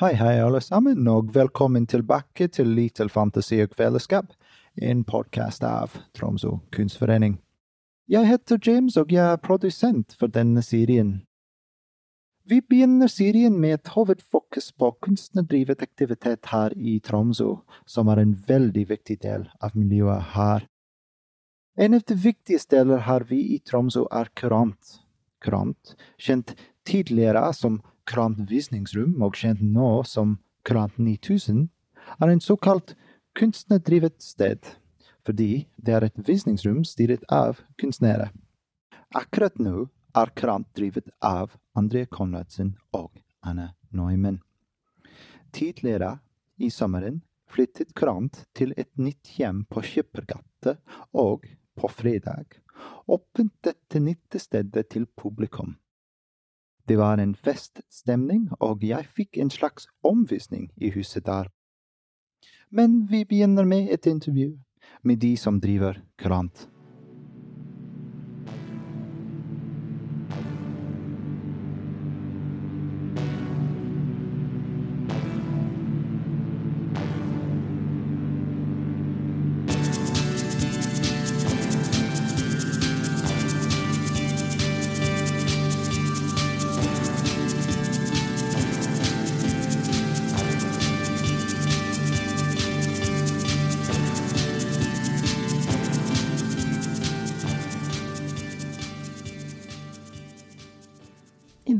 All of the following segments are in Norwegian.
Hei, hei, alle sammen, og velkommen tilbake til Little Fantasy og Fellesskap, en podkast av Tromsø kunstforening. Jeg heter James, og jeg er produsent for denne serien. Vi begynner serien med et hovedfokus på kunstnerdrevet aktivitet her i Tromsø, som er en veldig viktig del av miljøet her. En av de viktigste deler har vi i Tromsø er Kurant. Kurant, kjent tidligere som Kurant visningsrom og kjent nå som Kurant 9000, er en såkalt kunstnerdrevet sted fordi det er et visningsrom styret av kunstnere. Akkurat nå er Krant drevet av André Konradsen og Anne Neumann. Tidligere i sommeren flyttet Krant til et nytt hjem på Skippergata, og på fredag åpnet dette nytte stedet til publikum. Det var en feststemning, og jeg fikk en slags omvisning i huset der. Men vi begynner med et intervju med de som driver Kurant.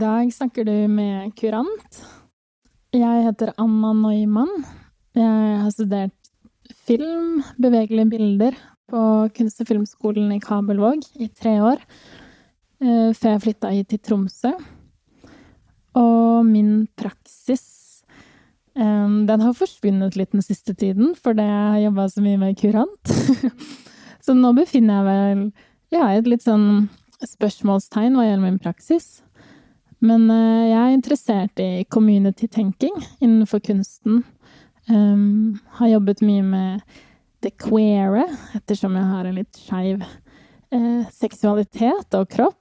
Dag snakker du med kurant. Jeg heter Anna Neumann. Jeg har studert film, bevegelige bilder, på Kunst- og filmskolen i Kabelvåg i tre år, eh, før jeg flytta hit til Tromsø. Og min praksis eh, Den har forsvunnet litt den siste tiden, fordi jeg har jobba så mye med kurant. så nå befinner jeg vel ja, et litt sånn spørsmålstegn hva gjelder min praksis. Men uh, jeg er interessert i community-tenking innenfor kunsten. Um, har jobbet mye med det queere, ettersom jeg har en litt skeiv uh, seksualitet og kropp.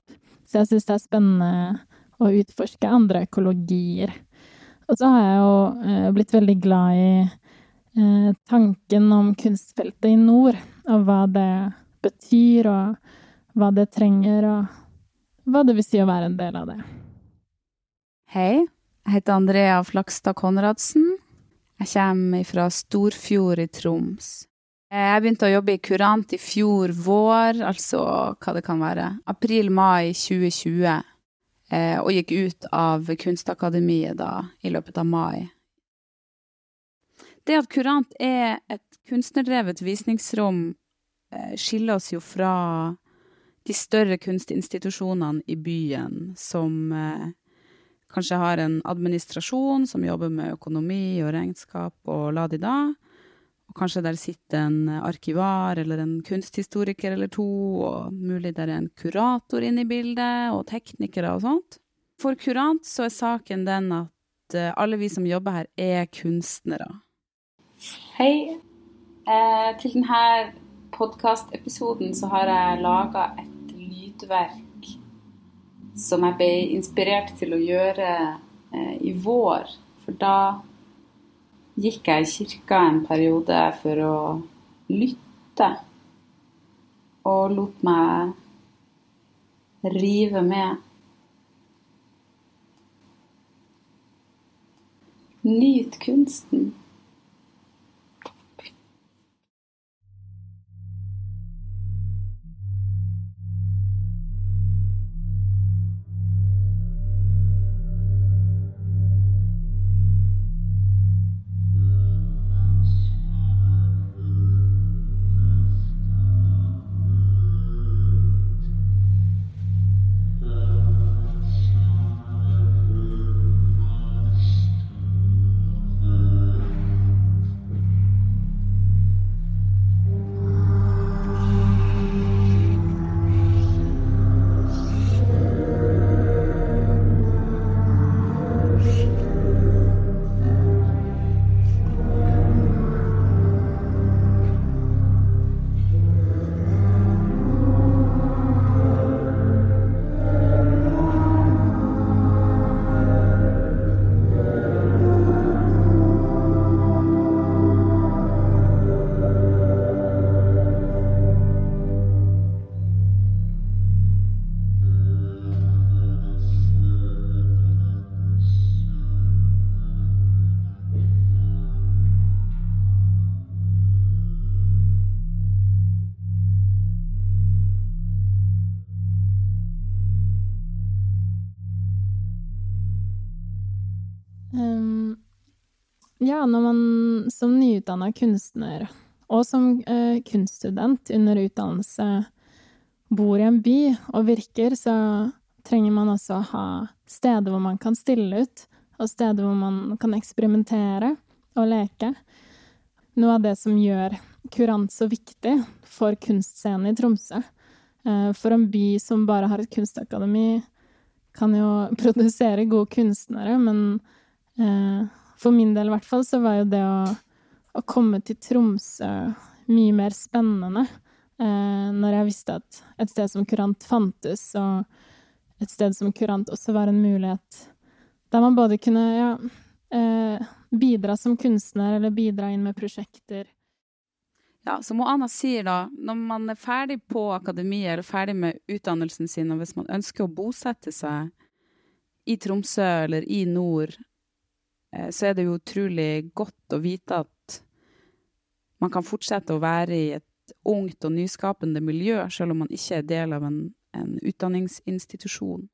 Så jeg syns det er spennende å utforske andre økologier. Og så har jeg jo uh, blitt veldig glad i tanken om kunstfeltet i nord, og hva det betyr, og hva det trenger, og hva det vil si å være en del av det. Hei, jeg heter Andrea Flakstad Konradsen. Jeg kommer fra Storfjord i Troms. Jeg begynte å jobbe i Kurant i fjor vår, altså hva det kan være, april-mai 2020, eh, og gikk ut av Kunstakademiet da, i løpet av mai. Det at Kurant er et kunstnerdrevet visningsrom, eh, skiller oss jo fra de større kunstinstitusjonene i byen, som eh, kanskje har en administrasjon som jobber med økonomi og regnskap og la-di-da. Og kanskje der sitter en arkivar eller en kunsthistoriker eller to, og mulig der er en kurator inne i bildet, og teknikere og sånt. For kurant så er saken den at eh, alle vi som jobber her, er kunstnere. Hei. Eh, til denne podkastepisoden så har jeg laga et lydverk som jeg ble inspirert til å gjøre eh, i vår. For da gikk jeg i kirka en periode for å lytte. Og lot meg rive med. Nyt kunsten. Ja, når man som nyutdanna kunstner og som uh, kunststudent under utdannelse bor i en by og virker, så trenger man også å ha steder hvor man kan stille ut, og steder hvor man kan eksperimentere og leke. Noe av det som gjør kurant så viktig for kunstscenen i Tromsø. Uh, for en by som bare har et kunstakademi, kan jo produsere gode kunstnere, men uh, for min del i hvert fall, så var jo det å, å komme til Tromsø mye mer spennende. Eh, når jeg visste at et sted som Kurant fantes, og et sted som Kurant også var en mulighet der man både kunne ja, eh, bidra som kunstner eller bidra inn med prosjekter. Ja, som Anna sier, da, når man er ferdig på akademiet eller ferdig med utdannelsen sin, og hvis man ønsker å bosette seg i Tromsø eller i nord, så er det jo utrolig godt å vite at man kan fortsette å være i et ungt og nyskapende miljø, selv om man ikke er del av en, en utdanningsinstitusjon.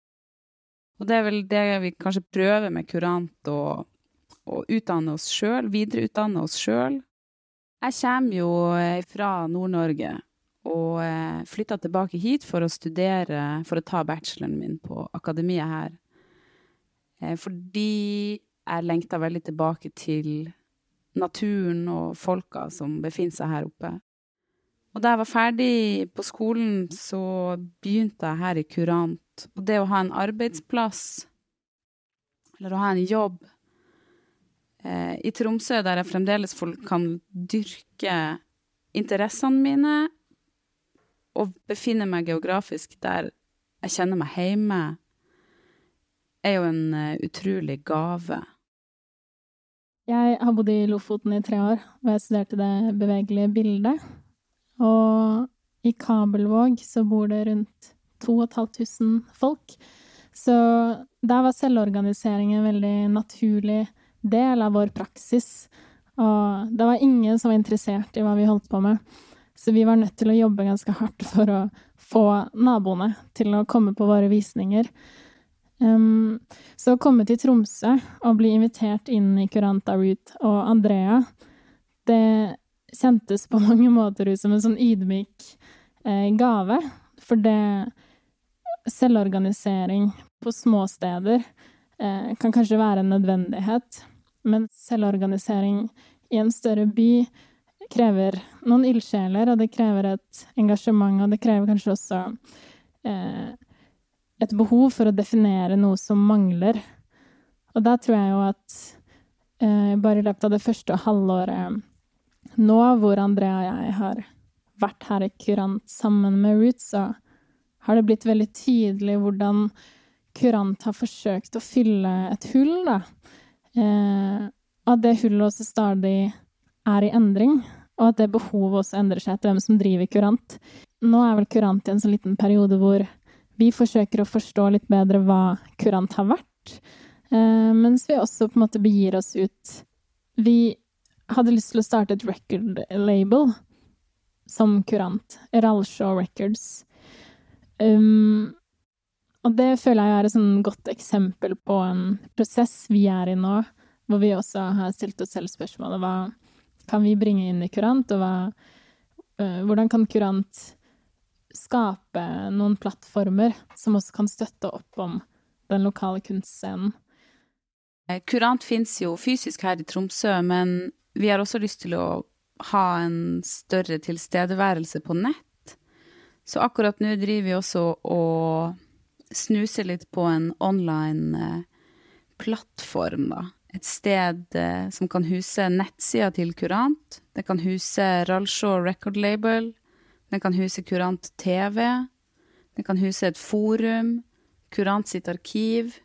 Og det er vel det vi kanskje prøver med Kurant, å, å utdanne oss sjøl, videreutdanne oss sjøl. Jeg kommer jo eh, fra Nord-Norge og eh, flytta tilbake hit for å studere, for å ta bacheloren min på akademiet her. Fordi jeg lengta veldig tilbake til naturen og folka som befinner seg her oppe. Og da jeg var ferdig på skolen, så begynte jeg her i Kurant. Og det å ha en arbeidsplass, eller å ha en jobb eh, i Tromsø, der jeg fremdeles kan dyrke interessene mine, og befinne meg geografisk der jeg kjenner meg hjemme, er jo en uh, utrolig gave. Jeg har bodd i Lofoten i tre år, og jeg studerte det bevegelige bildet. Og i Kabelvåg så bor det rundt 2500 folk. Så der var selvorganisering en veldig naturlig del av vår praksis. Og det var ingen som var interessert i hva vi holdt på med. Så vi var nødt til å jobbe ganske hardt for å få naboene til å komme på våre visninger. Um, så å komme til Tromsø og bli invitert inn i Curanta Ruth og Andrea, det kjentes på mange måter ut som en sånn ydmyk eh, gave. For det Selvorganisering på små steder eh, kan kanskje være en nødvendighet, men selvorganisering i en større by krever noen ildsjeler, og det krever et engasjement, og det krever kanskje også eh, et behov for å definere noe som mangler. Og da tror jeg jo at eh, bare i løpet av det første halvåret nå, hvor Andrea og jeg har vært her i Kurant sammen med Roots, så har det blitt veldig tydelig hvordan Kurant har forsøkt å fylle et hull, da. Eh, at det hullet også stadig er i endring, og at det behovet også endrer seg etter hvem som driver Kurant. Nå er vel Kurant i en sånn liten periode hvor vi forsøker å forstå litt bedre hva kurant har vært, eh, mens vi også på en måte begir oss ut Vi hadde lyst til å starte et record label som kurant. Ralshaw Records. Um, og det føler jeg er et sånn godt eksempel på en prosess vi er i nå, hvor vi også har stilt oss selv spørsmålet hva kan vi bringe inn i kurant, og hva, uh, hvordan kan kurant skape noen plattformer som også kan støtte opp om den lokale kunstscenen. Eh, Kurant fins jo fysisk her i Tromsø, men vi har også lyst til å ha en større tilstedeværelse på nett. Så akkurat nå driver vi også og snuser litt på en online eh, plattform, da. Et sted eh, som kan huse nettsida til Kurant. Det kan huse Ralshaw Record Label. Den kan huse Kurant TV. Den kan huse et forum. Kurant sitt arkiv.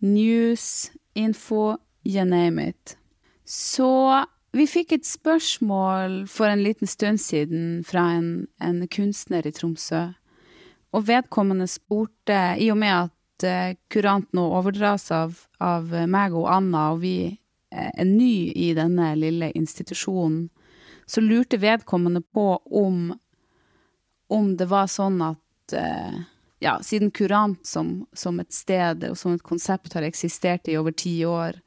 News, info, you name it. Så vi fikk et spørsmål for en liten stund siden fra en, en kunstner i Tromsø. Og vedkommende spurte, i og med at uh, Kurant nå overdras av, av meg og Anna, og vi uh, er ny i denne lille institusjonen, så lurte vedkommende på om om det var sånn at eh, ja, siden Kurant som, som, et sted og som et konsept har eksistert i over ti år,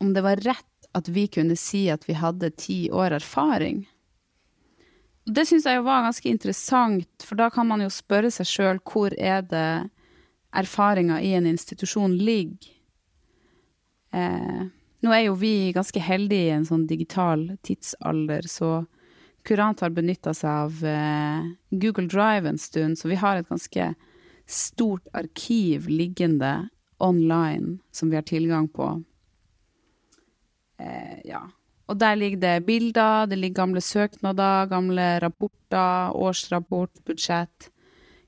om det var rett at vi kunne si at vi hadde ti år erfaring. Det syns jeg jo var ganske interessant, for da kan man jo spørre seg sjøl hvor er det erfaringa i en institusjon ligger. Eh, nå er jo vi ganske heldige i en sånn digital tidsalder, så Kurant har benytta seg av eh, Google Drive en stund, så vi har et ganske stort arkiv liggende online som vi har tilgang på. Eh, ja. Og der ligger det bilder, det ligger gamle søknader, gamle rapporter, årsrapport, budsjett,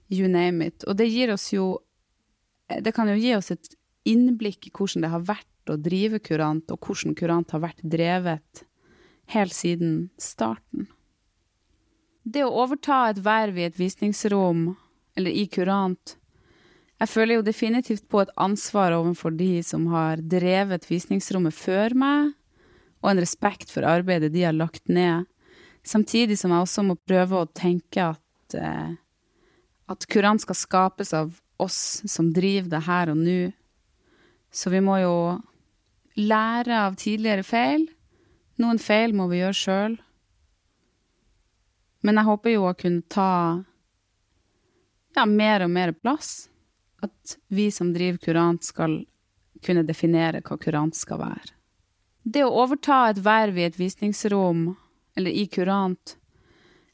you name it. Og det gir oss jo Det kan jo gi oss et innblikk i hvordan det har vært å drive kurant, og hvordan kurant har vært drevet helt siden starten. Det å overta et verv i et visningsrom, eller i kurant, jeg føler jo definitivt på et ansvar overfor de som har drevet visningsrommet før meg, og en respekt for arbeidet de har lagt ned, samtidig som jeg også må prøve å tenke at, eh, at kurant skal skapes av oss som driver det her og nå. Så vi må jo lære av tidligere feil. Noen feil må vi gjøre sjøl. Men jeg håper jo å kunne ta ja, mer og mer plass. At vi som driver kurant, skal kunne definere hva kurant skal være. Det å overta et verv i et visningsrom, eller i kurant,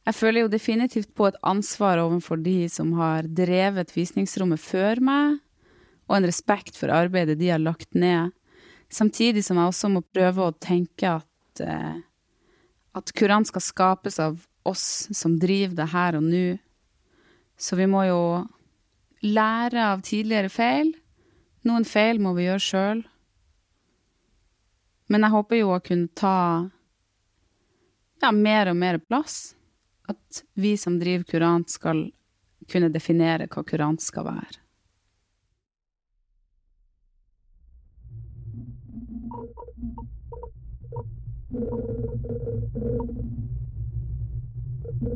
jeg føler jo definitivt på et ansvar overfor de som har drevet visningsrommet før meg, og en respekt for arbeidet de har lagt ned, samtidig som jeg også må prøve å tenke at, eh, at kurant skal skapes av oss som driver det her og nå. Så vi må jo lære av tidligere feil. Noen feil må vi gjøre sjøl. Men jeg håper jo å kunne ta ja, mer og mer plass. At vi som driver kurant, skal kunne definere hva kurant skal være. Hei,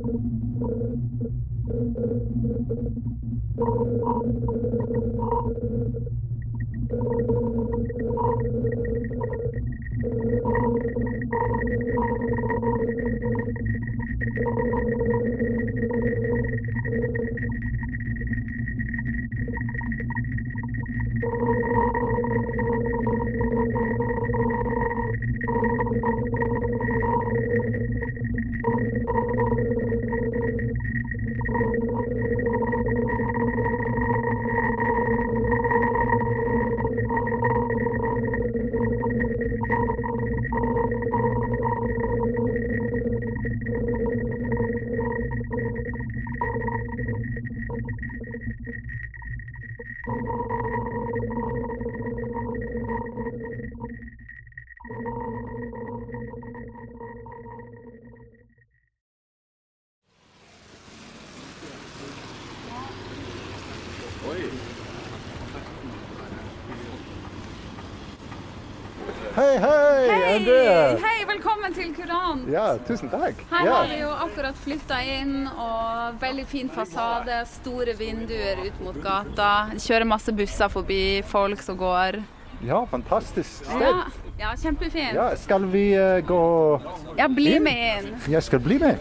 hei, velkommen til Kurant! Ja, tusen takk. Her Ja. har vi jo akkurat flytta inn, og veldig fin fasade. Store vinduer ut mot gata. Kjører masse busser forbi, folk som går. ja, fantastisk sted. Ja, ja kjempefint. Ja, skal vi uh, gå Ja, bli Inn? med inn. Jeg skal bli med.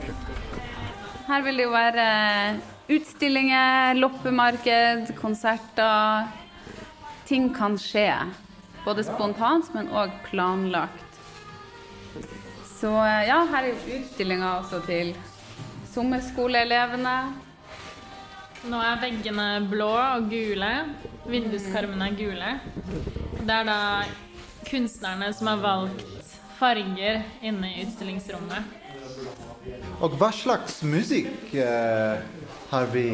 Her vil det jo være utstillinger, loppemarked, konserter. Ting kan skje. Både spontant, men òg planlagt. Så eh, ja, her er jo utstillinger også til sommerskoleelevene. Nå er veggene blå og gule. Vinduskarmene er gule. Det er da kunstnerne som har valgt farger inne i utstillingsrommet. Og hva slags musikk eh, har vi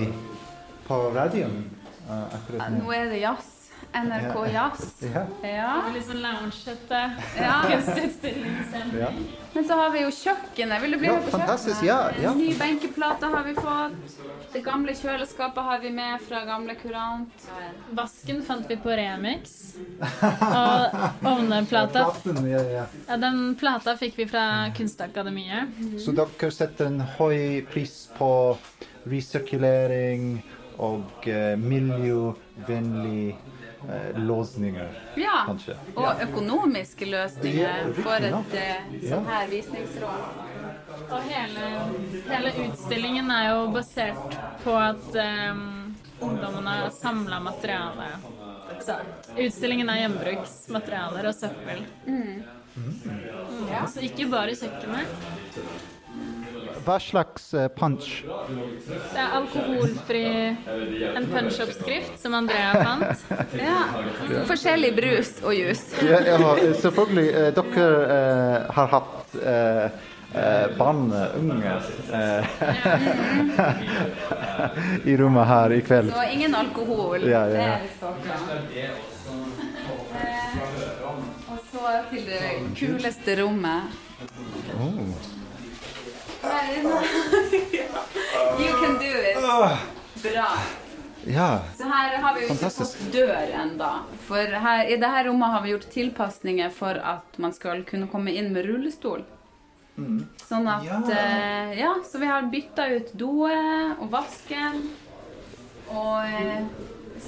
på radioen eh, akkurat nå? Nå er det jazz. NRK Jazz. Ja. Ja. Litt sånn loungete ja. ja. Men så har vi jo kjøkkenet. Vil du bli Ja, med på kjøkkenet? Ja, ja. Ny benkeplate har vi fått. Det gamle kjøleskapet har vi med fra gamle kurant. Vasken fant vi på Remix. Og ovneplata ja, Den plata fikk vi fra Kunstakademiet. Så dere setter en høy pris på resirkulering og eh, miljøvennlig eh, løsninger, Ja, kanskje. og økonomiske løsninger for et eh, sånn her visningsråd. Og hele, hele utstillingen er jo basert på at um, ungdommene har samla materiale. Så utstillingen er gjenbruksmaterialer og søppel. Mm. Så ikke bare kjøkkenet. Hva slags eh, punch? Det er alkoholfri en punch-oppskrift som Andrea fant. Ja. Forskjellig brus og juice. Ja, ja, selvfølgelig. eh, Dere eh, har hatt eh, eh, barn, unge, i rommet her i kveld. Så ingen alkohol. Ja. Det er. Eh, og så til det kuleste rommet. Oh. Inne. You can do it. Bra. Ja. Så her har vi jo ikke fått dør ennå. For her, i dette rommet har vi gjort tilpasninger for at man skal kunne komme inn med rullestol. Sånn at Ja. eh, Ja, så vi har bytta ut doet og vasken. Og eh,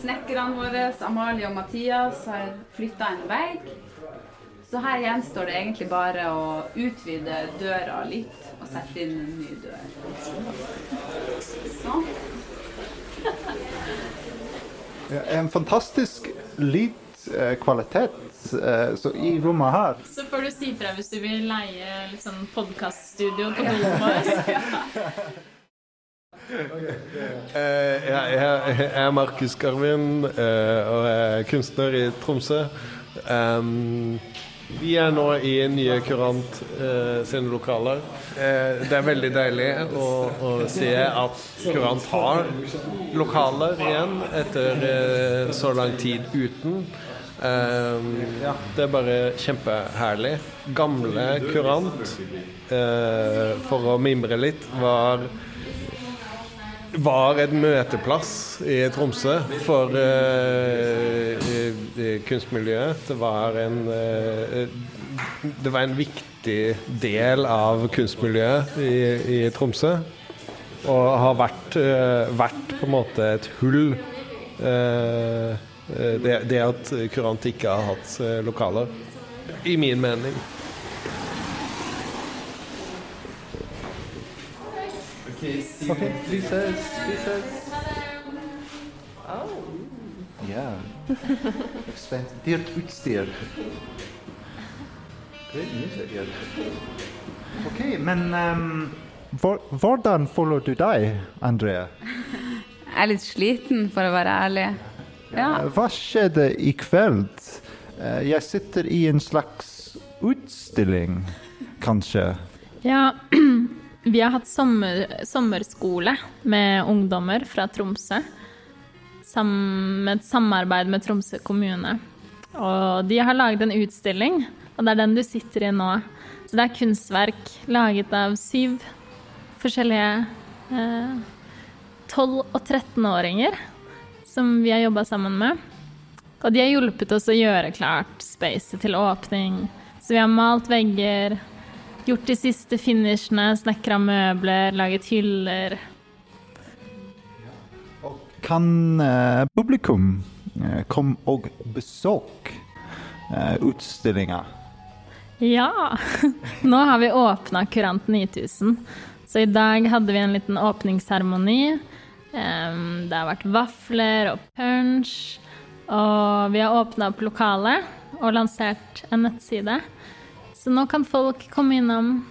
snekkerne våre, Amalie og Mathias, har flytta en vegg. Så her gjenstår det egentlig bare å utvide døra litt og sette inn en ny dør. Sånn. Ja, En fantastisk lydkvalitet eh, så i rommet her. Så får du si fra hvis du vil leie litt sånn podkaststudio på Dolmos. Eh, ja, jeg, jeg er Markus Garvin eh, og er kunstner i Tromsø. Em, vi er nå i nye Kurant eh, sine lokaler. Eh, det er veldig deilig å, å se at Kurant har lokaler igjen etter eh, så lang tid uten. Em, det er bare kjempeherlig. Gamle Kurant, eh, for å mimre litt, var var en møteplass i Tromsø for eh, kunstmiljøet. Det var en uh, Det var en viktig del av kunstmiljøet i, i Tromsø. Og har vært, uh, vært på en måte et hull. det, det at Kurant ikke har hatt lokaler. I min mening. Okay, pieces, Oh. Yeah. Expensive. Dyrt dear. Great music, yeah. Ok, men um, hvor- hvordan føler du deg, Andrea? Jeg er litt sliten, for å være ærlig. Ja. Hva skjedde i kveld? Eh, Jeg sitter i en slags utstilling, kanskje. Ja, vi har hatt sommer, sommerskole med ungdommer fra Tromsø. Sam, et samarbeid med Tromsø kommune. Og de har laget en utstilling, og det er den du sitter i nå. Så det er kunstverk laget av syv forskjellige eh, 12- og 13-åringer som vi har jobba sammen med. Og de har hjulpet oss å gjøre klart spacet til åpning. Så vi har malt vegger, gjort de siste finishene, snekra møbler, laget hyller. Og kan eh, publikum eh, komme og besøke uh, utstillinga? Ja! Nå har vi åpna Kurant 9000. Så i dag hadde vi en liten åpningsseremoni. Um, det har vært vafler og punch. Og vi har åpna opp lokalet og lansert en nettside. Så nå kan folk komme innom.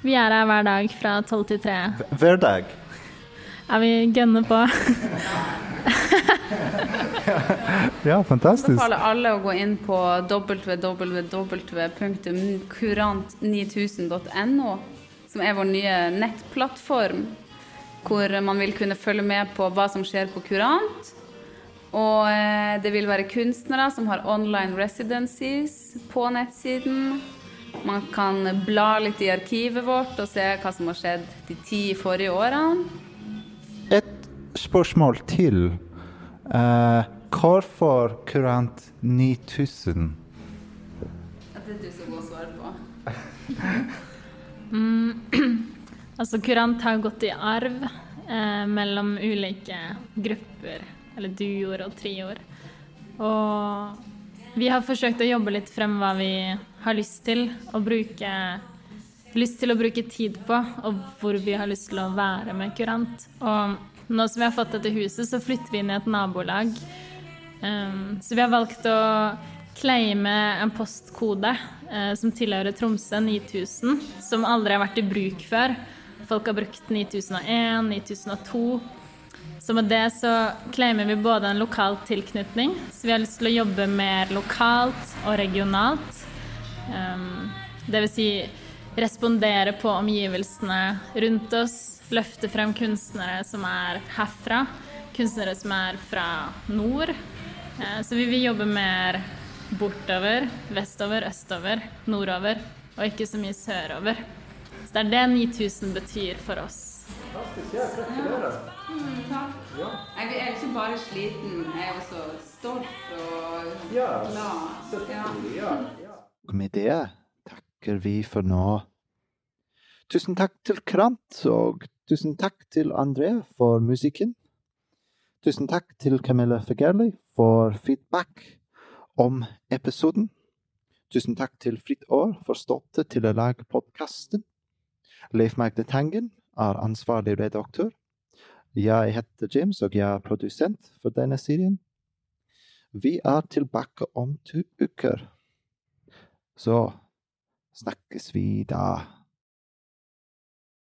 Vi er her hver dag fra 12 til 3. Hver dag. Ja, vi gønner på. Ja, fantastisk. anbefaler alle å gå inn på www.kurant9000.no, som er vår nye nettplattform, hvor man vil kunne følge med på hva som skjer på Kurant. Og eh, det vil være kunstnere som har online residencies på nettsiden. Man kan bla litt i arkivet vårt og se hva som har skjedd de ti forrige årene. Et spørsmål til. Eh, hvorfor Kurant 9000? Det er du som må svare på. Altså, kurant har gått i arv eh, mellom ulike grupper, eller duoer og trioer. Og vi har forsøkt å jobbe litt frem hva vi har lyst til å bruke lyst til å bruke tid på, og hvor vi har lyst til å være med kurant. Og nå som vi har fått dette huset, så flytter vi inn i et nabolag. Um, så vi har valgt å claime en postkode uh, som tilhører Tromsø 9000, som aldri har vært i bruk før. Folk har brukt 9001, 9002. Så med det så claimer vi både en lokal tilknytning, så vi har lyst til å jobbe mer lokalt og regionalt. Um, det vil si respondere på omgivelsene rundt oss, løfte frem kunstnere som er herfra, kunstnere som er fra nord. Uh, så vi vil jobbe mer bortover, vestover, østover, nordover, og ikke så mye sørover. Så det er det 9000 betyr for oss. Fantastisk. Ja, gratulerer. Mm, takk. Ja. Jeg er ikke bare sliten, jeg er også stolt og Ja, glad. selvfølgelig. Ja. Og med det takker vi for nå. Tusen takk til Krant, og tusen takk til André for musikken. Tusen takk til Camilla Fagerli for feedback om episoden. Tusen takk til Fritt År for støtte til å lage podkasten. Leif Magde Tangen er ansvarlig redaktør. Jeg heter James, og jeg er produsent for denne serien. Vi er tilbake om to uker. Så snakkes vi da.